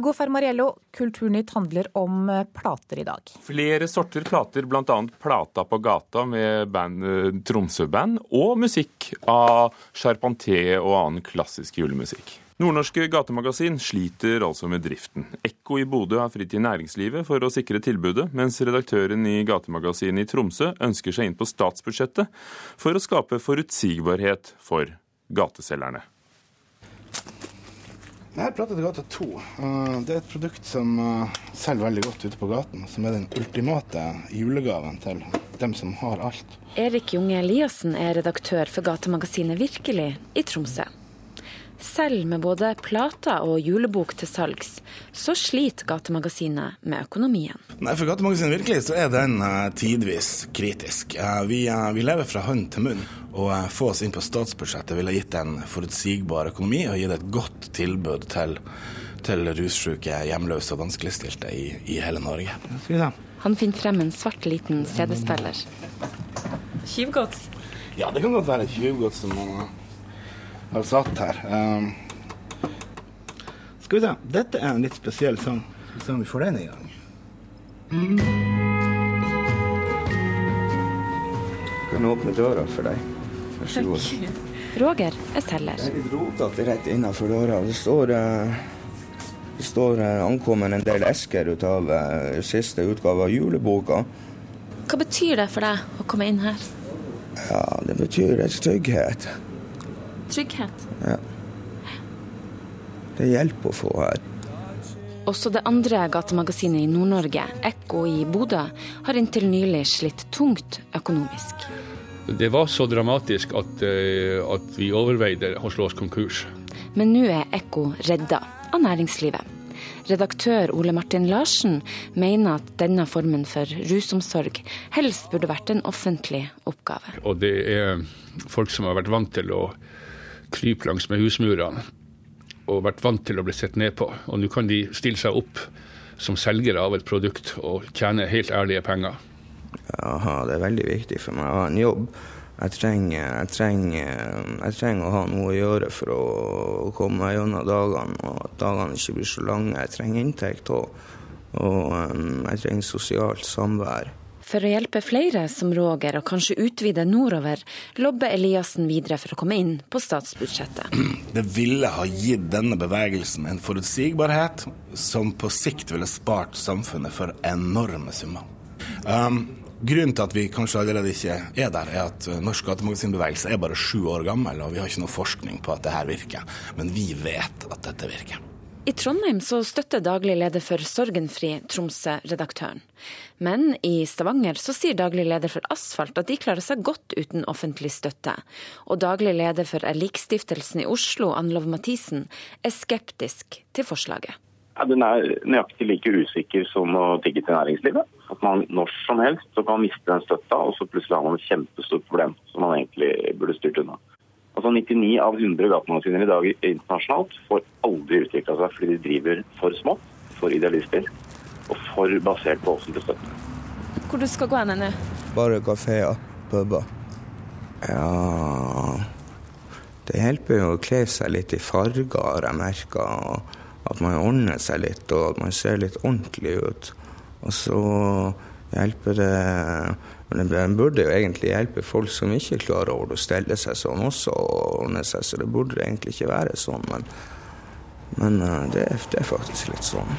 Ugo Fermariello, Kulturnytt handler om eh, plater i dag. Flere sorter plater, bl.a. Plata på gata med band, eh, Tromsø-band, og musikk av Charpentier og annen klassisk julemusikk. Nordnorske gatemagasin sliter altså med driften. Ekko i Bodø har fritt i næringslivet for å sikre tilbudet, mens redaktøren i gatemagasinet i Tromsø ønsker seg inn på statsbudsjettet for å skape forutsigbarhet for gateselgerne. Jeg har pratet til gata 2. Det er et produkt som eh, selger veldig godt ute på gaten. Som er den ultimate julegaven til dem som har alt. Erik Junge Eliassen er redaktør for gatemagasinet Virkelig i Tromsø. Selv med både plater og julebok til salgs, så sliter gatemagasinet med økonomien. Nei, For gatemagasinet virkelig så er den uh, tidvis kritisk. Uh, vi, uh, vi, lever fra hånd til munn. Å få oss inn på statsbudsjettet ville gitt en forutsigbar økonomi og gitt et godt tilbud til, til russyke, hjemløse og vanskeligstilte i, i hele Norge. Han finner frem en svart liten CD-spiller. Tjuvgods? Ja, det kan godt være tjuvgods som man har satt her. Um, skal vi se. Dette er en litt spesiell sang. Skal vi se om vi får den i gang. Jeg kan åpne døra for deg. Vær så god. Roger er selger. Det er litt rotete rett innafor døra. Det står, uh, det står uh, ankommet en del esker ut av uh, siste utgave av juleboka. Hva betyr det for deg å komme inn her? Ja, Det betyr et trygghet. Trygghet? Ja. Det hjelper å få her. Også det andre gatemagasinet i Nord-Norge, Ekko i Bodø, har inntil nylig slitt tungt økonomisk. Det var så dramatisk at, at vi overveide å slå oss konkurs. Men nå er Ekko redda av næringslivet. Redaktør Ole Martin Larsen mener at denne formen for rusomsorg helst burde vært en offentlig oppgave. Og det er folk som har vært vant til å krype langs med husmurene og vært vant til å bli sett ned på. Og nå kan de stille seg opp som selgere av et produkt og tjene helt ærlige penger. Jaha, det er veldig viktig for meg å ha en jobb. Jeg trenger, jeg, trenger, jeg trenger, å ha noe å gjøre for å komme meg gjennom dagene, og at dagene ikke blir så lange. Jeg trenger inntekt òg, og um, jeg trenger sosialt samvær. For å hjelpe flere som Roger, og kanskje utvide nordover, lobber Eliassen videre for å komme inn på statsbudsjettet. Det ville ha gitt denne bevegelsen en forutsigbarhet som på sikt ville spart samfunnet for enorme summer. Um, Grunnen til at vi kanskje allerede ikke er der, er at norsk gatemagasinbevegelse er bare sju år gammel, og vi har ikke noe forskning på at dette virker. Men vi vet at dette virker. I Trondheim så støtter daglig leder for Sorgenfri Tromsø redaktøren. Men i Stavanger så sier daglig leder for Asfalt at de klarer seg godt uten offentlig støtte. Og daglig leder for Erlikstiftelsen i Oslo, Ann-Lov Mathisen, er skeptisk til forslaget. Ja, den er nøyaktig like usikker som å tigge til næringslivet. At man når som helst så kan miste den støtta, og så plutselig har man et kjempestort problem som man egentlig burde styrt unna. Altså 99 av 100 gatemagasiner i dag internasjonalt får aldri utvikla seg fordi de driver for smått, for idealister og for basert på offentlig støtte. Hvor du skal gå hen nå? Bare kafeer, puber. Ja Det hjelper jo å kle seg litt i farger, jeg merker. At man ordner seg litt, og at man ser litt ordentlig ut. Og så hjelper det men den burde jo egentlig hjelpe folk som ikke klarer å stelle seg sånn også, og så det burde egentlig ikke være sånn. Men, men eh, det, det, er faktisk litt sånn.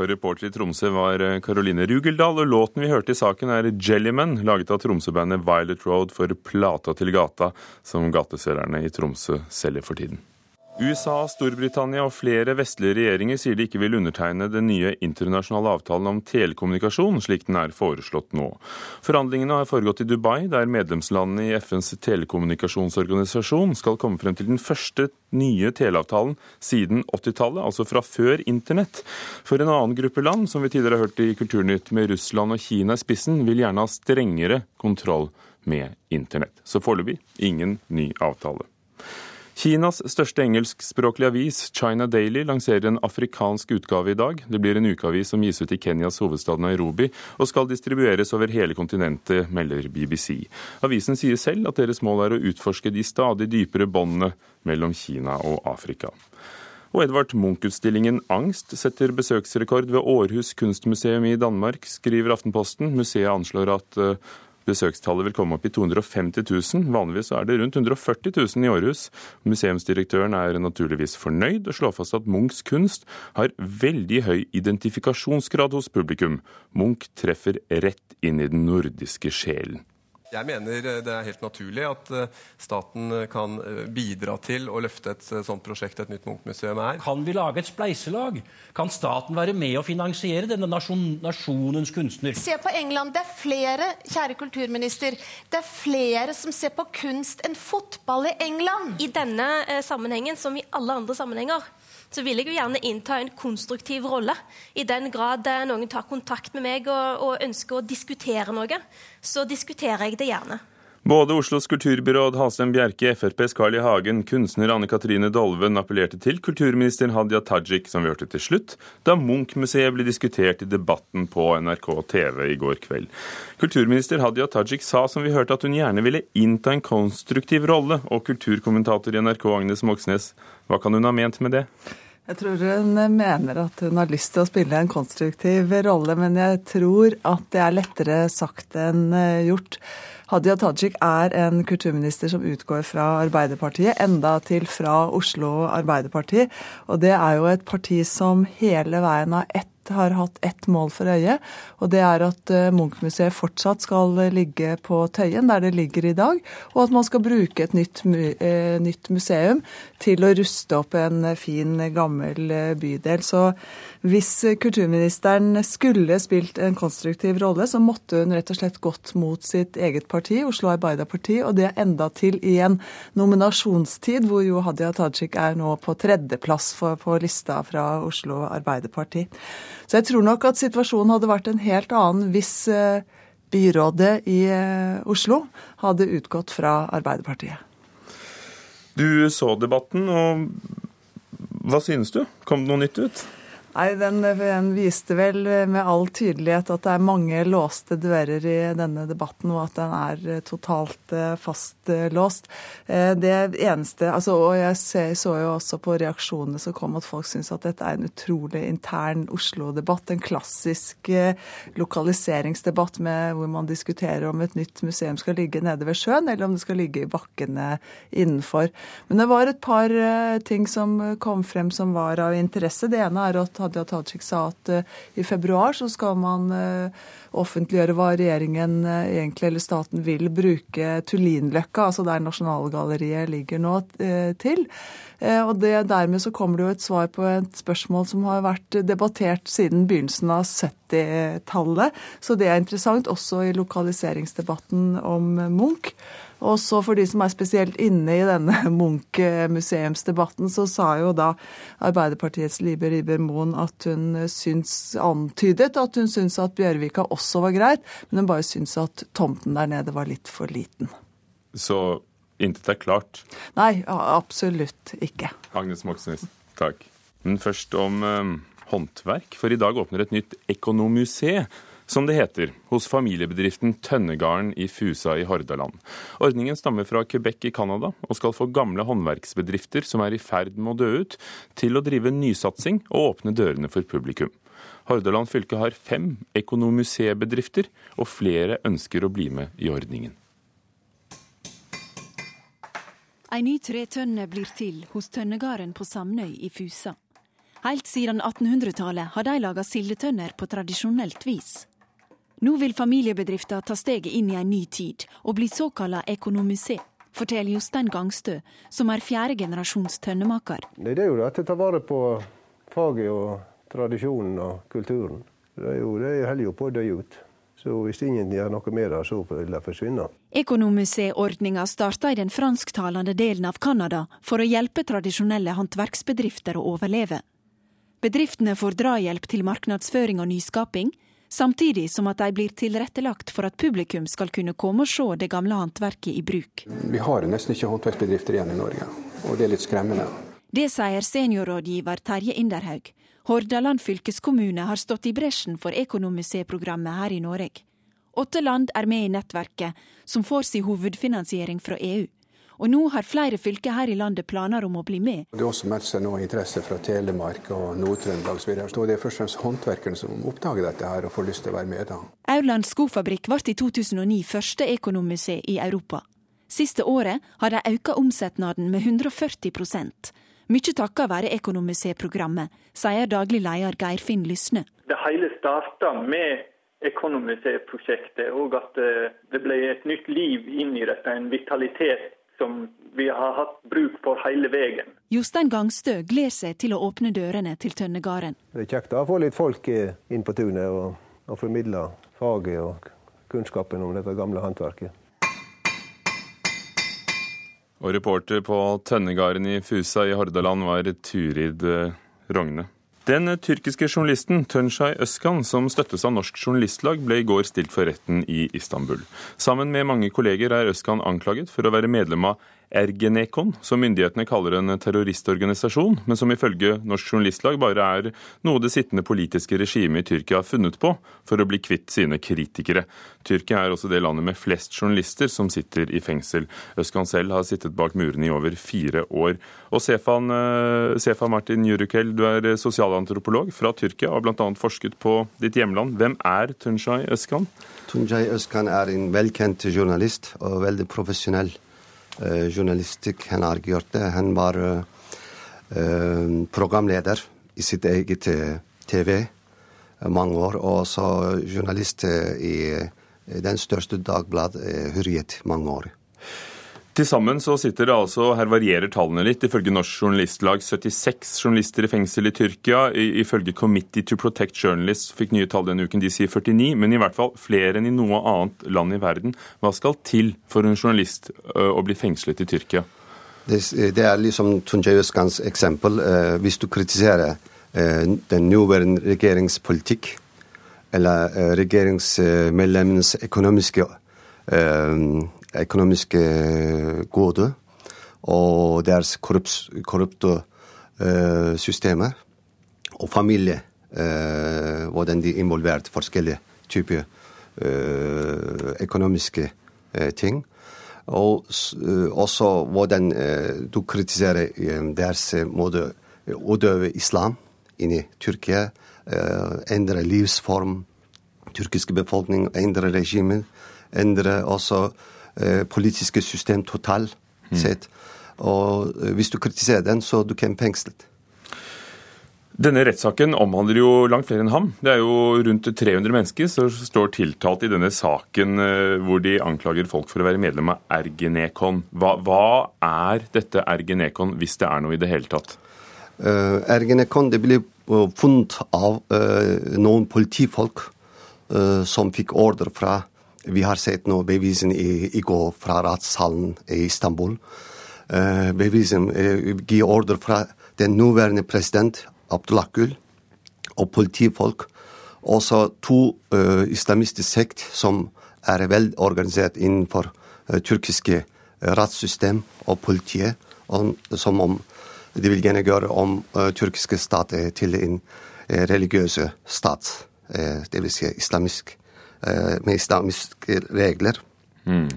Og reporter i Tromsø var Karoline eh, Rugeldal, og låten vi hørte i saken er 'Jellyman', laget av Tromsø-bandet Violet Road for Plata til gata, som gateselgerne i Tromsø selger for tiden. USA, Storbritannia og flere vestlige regjeringer sier de ikke vil undertegne den nye internasjonale avtalen om telekommunikasjon, slik den er foreslått nå. Forhandlingene har foregått i Dubai, der medlemslandene i FNs telekommunikasjonsorganisasjon skal komme frem til den første nye teleavtalen siden 80-tallet, altså fra før internett. For en annen gruppe land, som vi tidligere har hørt i Kulturnytt, med Russland og Kina i spissen, vil gjerne ha strengere kontroll med internett. Så foreløpig ingen ny avtale. Kinas største engelskspråklige avis, China Daily, lanserer en afrikansk utgave i dag. Det blir en ukeavis som gis ut i Kenyas hovedstad Nairobi, og skal distribueres over hele kontinentet, melder BBC. Avisen sier selv at deres mål er å utforske de stadig dypere båndene mellom Kina og Afrika. Og Edvard Munch-utstillingen 'Angst' setter besøksrekord ved Århus kunstmuseum i Danmark, skriver Aftenposten. Museet anslår at eh, besøkstallet vil komme opp i 250 000. Vanligvis er det rundt 140 000 i Århus. Museumsdirektøren er naturligvis fornøyd og slår fast at Munchs kunst har veldig høy identifikasjonsgrad hos publikum. Munch treffer rett inn i den nordiske sjelen. Jeg mener eh, det er helt naturlig at eh, staten eh, kan bidra til å løfte et sånt prosjekt et nytt Munch-museum er. Kan vi lage et spleiselag? Kan staten være med å finansiere denne nasjon, nasjonens kunstner? Se på England. Det er flere kjære kulturminister, det er flere som ser på kunst enn fotball i England. I denne eh, sammenhengen, som i alle andre sammenhenger, så vil jeg jo gjerne innta en konstruktiv rolle. I den grad noen tar kontakt med meg og, og ønsker å diskutere noe, så diskuterer jeg det gjerne. Både Oslos kulturbyråd Halstein Bjerke, FrPs Carl I. Hagen, kunstner Anne Katrine Dolven appellerte til kulturminister Hadia Tajik, som vi hørte til slutt, da Munch-museet ble diskutert i debatten på NRK TV i går kveld. Kulturminister Hadia Tajik sa som vi hørte at hun gjerne ville innta en konstruktiv rolle, og kulturkommentator i NRK Agnes Moxnes, hva kan hun ha ment med det? Jeg tror hun mener at hun har lyst til å spille en konstruktiv rolle, men jeg tror at det er lettere sagt enn eh, gjort. Hadia Tajik er en kulturminister som utgår fra Arbeiderpartiet, enda til fra Oslo Arbeiderparti. Og det er jo et parti som hele veien har ett har hatt ett mål for øye, og det er at eh, Munch-museet fortsatt skal ligge på Tøyen, der det ligger i dag, og at man skal bruke et nytt, eh, nytt museum til å ruste opp en fin, gammel eh, bydel. Så hvis kulturministeren skulle spilt en konstruktiv rolle, så måtte hun rett og slett gått mot sitt eget parti, Oslo Arbeiderparti, og det enda til i en nominasjonstid hvor jo Hadia Tajik er nå på tredjeplass på lista fra Oslo Arbeiderparti. Så jeg tror nok at situasjonen hadde vært en helt annen hvis eh, byrådet i eh, Oslo hadde utgått fra Arbeiderpartiet. Du så debatten, og hva synes du? Kom det noe nytt ut? Nei, den, den, viste vel med all tydelighet at det er mange låste dører i denne debatten, og at den er totalt eh, fastlåst. Eh, det eneste altså, Og jeg så jo også på reaksjonene som kom, at folk syns at dette er en utrolig intern Oslo-debatt. En klassisk eh, lokaliseringsdebatt med, hvor man diskuterer om et nytt museum skal ligge nede ved sjøen, eller om det skal ligge i bakkene innenfor. Men det var et par ting som kom frem som var av interesse. Det ene er at Hadia Tajik sa at uh, i februar så skal man uh, offentliggjøre hva regjeringen uh, egentlig, eller staten, vil bruke Tullinløkka, altså der Nasjonalgalleriet ligger nå, til. Og det, Dermed så kommer det jo et svar på et spørsmål som har vært debattert siden begynnelsen av 70-tallet. Så det er interessant, også i lokaliseringsdebatten om Munch. Og så for de som er spesielt inne i denne Munch-museumsdebatten, så sa jo da Arbeiderpartiets Libe Riiber Moen at hun syns, antydet at hun syns at Bjørvika også var greit, men hun bare syntes at tomten der nede var litt for liten. Så intet er klart? Nei, absolutt ikke. Agnes Moxnes, takk. Men først om eh, håndverk, for i dag åpner et nytt Ekonomuseet som det heter, hos familiebedriften Tønnegarden i Fusa i Hordaland. Ordningen stammer fra Quebec i Canada, og skal få gamle håndverksbedrifter som er i ferd med å dø ut, til å drive nysatsing og åpne dørene for publikum. Hordaland fylke har fem ekonomuseebedrifter, og flere ønsker å bli med i ordningen. Ei ny tretønne blir til hos Tønnegarden på Samnøy i Fusa. Helt siden 1800-tallet har de laga sildetønner på tradisjonelt vis. Nå vil familiebedrifter ta steget inn i en ny tid og bli såkalla ekonomusé, forteller Jostein Gangstø, som er fjerde generasjons tønnemaker. Det er jo at jeg tar vare på faget og tradisjonen og kulturen. Det, er jo, det holder jo på å dø ut. Så hvis ingen gjør noe med det, så vil det forsvinne. Ekonomuseordninga starta i den fransktalende delen av Canada for å hjelpe tradisjonelle håndverksbedrifter å overleve. Bedriftene får drahjelp til markedsføring og nyskaping, samtidig som at de blir tilrettelagt for at publikum skal kunne komme og se det gamle håndverket i bruk. Vi har nesten ikke håndverksbedrifter igjen i Norge, og det er litt skremmende. Det sier seniorrådgiver Terje Inderhaug. Hordaland fylkeskommune har stått i bresjen for Ekonomuseprogrammet her i Norge. Åtte land er med i nettverket, som får sin hovedfinansiering fra EU. og nå har flere fylker her i landet planer om å bli med. Det er også meldt seg nå interesse fra Telemark og Nord-Trøndelag osv. Det er først og fremst håndverkerne som oppdager dette her og får lyst til å være med. da. Aurland skofabrikk ble i 2009 første ekonommuseum i Europa. Siste året har de økt omsetnaden med 140 mye takket være Ekonomuseet-programmet, sier daglig leder Geirfinn Lysne. Det hele starta med Ekonomuseet-prosjektet, og at eh, det ble et nytt liv inn i dette. En vitalitet som vi har hatt bruk for hele veien. Jostein Gangstø gleder seg til å åpne dørene til Tønnegarden. Det er kjekt å få litt folk inn på tunet og, og formidle faget og kunnskapen om dette gamle håndverket. Og reporter på Tønnegarden i Fusa i Hordaland var Turid eh, Rogne. Den tyrkiske journalisten Tønshay Øskan, som støttes av Norsk Journalistlag, ble i går stilt for retten i Istanbul. Sammen med mange kolleger er Øskan anklaget for å være medlem av Ergenekon, som myndighetene kaller en terroristorganisasjon, men som ifølge Norsk Journalistlag bare er noe det sittende politiske regimet i Tyrkia har funnet på for å bli kvitt sine kritikere. Tyrkia er også det landet med flest journalister som sitter i fengsel. Øskan selv har sittet bak murene i over fire år. Og Sefan, eh, Sefan Martin Jurukel, du er sosialantropolog fra Tyrkia og bl.a. forsket på ditt hjemland. Hvem er Tunjay Øskan? Tunjay Øskan er en velkjent journalist og veldig profesjonell Eh, journalistikk han har gjort. det. Han var eh, programleder i sitt eget eh, TV mange år, og så journalist i den største dagbladet, Hurriyet mange år. Til sammen så sitter det altså, her varierer tallene litt. Ifølge Norsk Journalistlag 76 journalister i fengsel i Tyrkia. Ifølge Committee to Protect Journalists fikk nye tall denne uken, de sier 49. Men i hvert fall flere enn i noe annet land i verden. Hva skal til for en journalist å bli fengslet i Tyrkia? Det, det er liksom Tunjay Øskans eksempel. Hvis du kritiserer den nåværende regjeringspolitikk, eller regjeringsmedlemmenes økonomiske økonomiske gode og deres korrupte uh, systemer. Og familie, uh, hvordan de er involvert forskjellige typer uh, økonomiske ting. Og også hvordan du kritiserer deres måte å utøve islam inni Tyrkia. endre livsform, tyrkiske befolkning, endre regimet. Endre også Eh, politiske system totalt sett. Og eh, hvis du kritiserer den, så du kan fengslet. Denne rettssaken omhandler jo langt flere enn ham. Det er jo rundt 300 mennesker som står tiltalt i denne saken eh, hvor de anklager folk for å være medlem av Ergenekon. Hva, hva er dette Ergenekon, hvis det er noe i det hele tatt? Uh, Ergenekon det ble funnet av uh, noen politifolk uh, som fikk ordre fra vi har sett nå bevisene i, i går fra rettssalen i Istanbul. Uh, bevisen uh, gir ordre fra den nåværende president Abdullah Gül og politifolk. Også to uh, islamistiske sekt som er velorganisert innenfor uh, tyrkiske rettssystem og politiet. Og, som om de vil gjerne gjøre om tyrkiske stat til en religiøs stat. Dvs. Si islamisk Eh, med islamiske regler. Mm.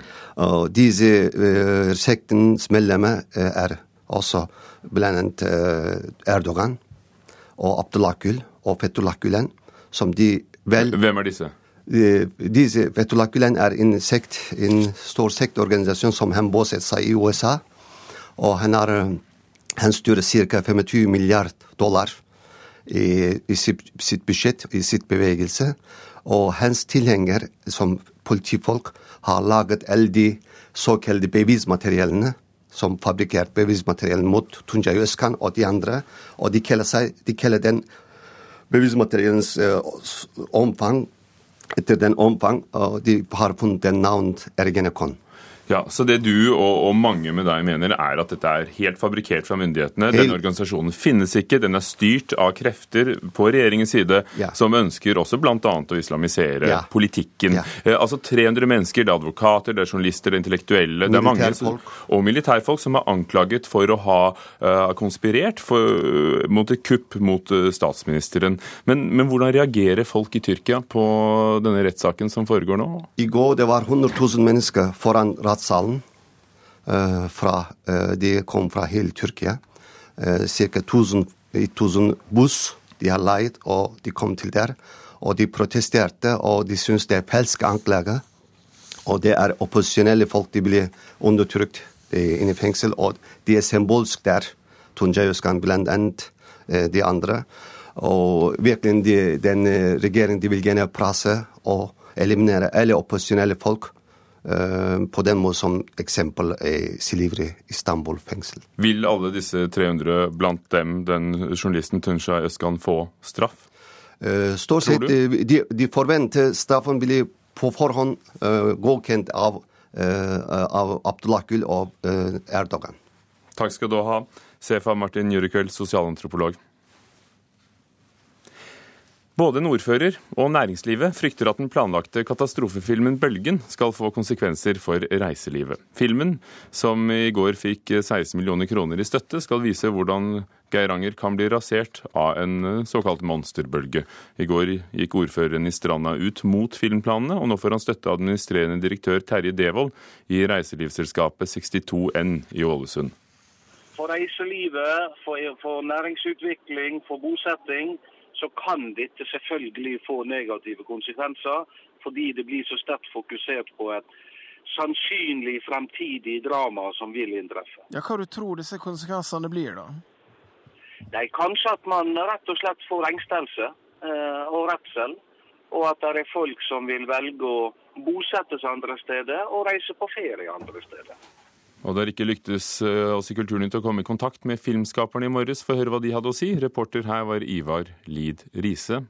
Og disse uh, sektens medlemmer uh, er også blant uh, Erdogan og Abdullah Gül og Fethullah Gülen, som de vel Hvem er disse? Disse Fethullah Gülen er en sekt, en stor sektorganisasjon som han bosetter seg i USA. Og han, har, han styrer ca. 25 milliard dollar i, i sitt, sitt budsjett, i sitt bevegelse. Og hans tilhenger, som politifolk, har laget alle de såkalte bevismateriellene som fabrikkert bevismateriell mot Tunjay Øskan og de andre. Og de kaller, seg, de kaller den bevismateriellens uh, omfang etter den omfang, og de har funnet den navnet Ergenekon. Ja, Så det du og, og, mange med deg mener, er at dette er helt fabrikkert fra myndighetene? Helt. Denne organisasjonen finnes ikke, den er styrt av krefter på regjeringens side ja. som ønsker også bl.a. å islamisere ja. politikken. Ja. Eh, altså 300 mennesker, det er advokater, det er journalister, det er intellektuelle det er mange, Og militærfolk som er anklaget for å ha uh, konspirert for, uh, mot et kupp mot uh, statsministeren. Men, men, hvordan reagerer folk i Tyrkia på denne rettssaken som foregår nå? I går det var 100 000 mennesker foran rettssalen. fra, de kom fra hele Tyrkia. Ca. 1000, 1000 buss de har leid, og de kom til der. Og de protesterte, og de syns det er falske anklager. Og det er opposisjonelle folk de blir undertrykt inne i fengsel, og de er symbolsk der. Tunjayuskan blant annet de andre. Og virkelig de, den regjeringen de vil gjerne presse og eliminere alle opposisjonelle folk. Uh, på den måten som eksempel er Silivri Istanbul fengsel. Vil alle disse 300, blant dem den journalisten Tunsha Øskan, få straff? Uh, Stort sett, de, de, forventer straffen blir på forhånd godkjent av, av Abdullah Gül og Erdogan. Takk skal du ha, Sefa Martin Jurekveld, sosialantropolog. Både en ordfører og næringslivet frykter at den planlagte katastrofefilmen 'Bølgen' skal få konsekvenser for reiselivet. Filmen, som i går fikk 16 millioner kroner i støtte, skal vise hvordan Geiranger kan bli rasert av en såkalt monsterbølge. I går gikk ordføreren i Stranda ut mot filmplanene, og nå får han støtte av administrerende direktør Terje Devold i reiselivsselskapet 62N i Ålesund. For reiselivet, for, for næringsutvikling, for bosetting så kan dette selvfølgelig få negative konsekvenser, fordi det blir så sterkt fokusert på et sannsynlig fremtidig drama som vil inntreffe. Ja, Hva du tror disse konsekvensene blir, da? Er kanskje at man rett og slett får engstelse eh, og redsel. Og at det er folk som vil velge å bosette seg andre steder og reise på ferie andre steder. Og det har ikke lyktes eh, oss i Kulturnytt å komme i kontakt med filmskaperne i morges for å høre hva de hadde å si. Reporter her var Ivar Lid Riise.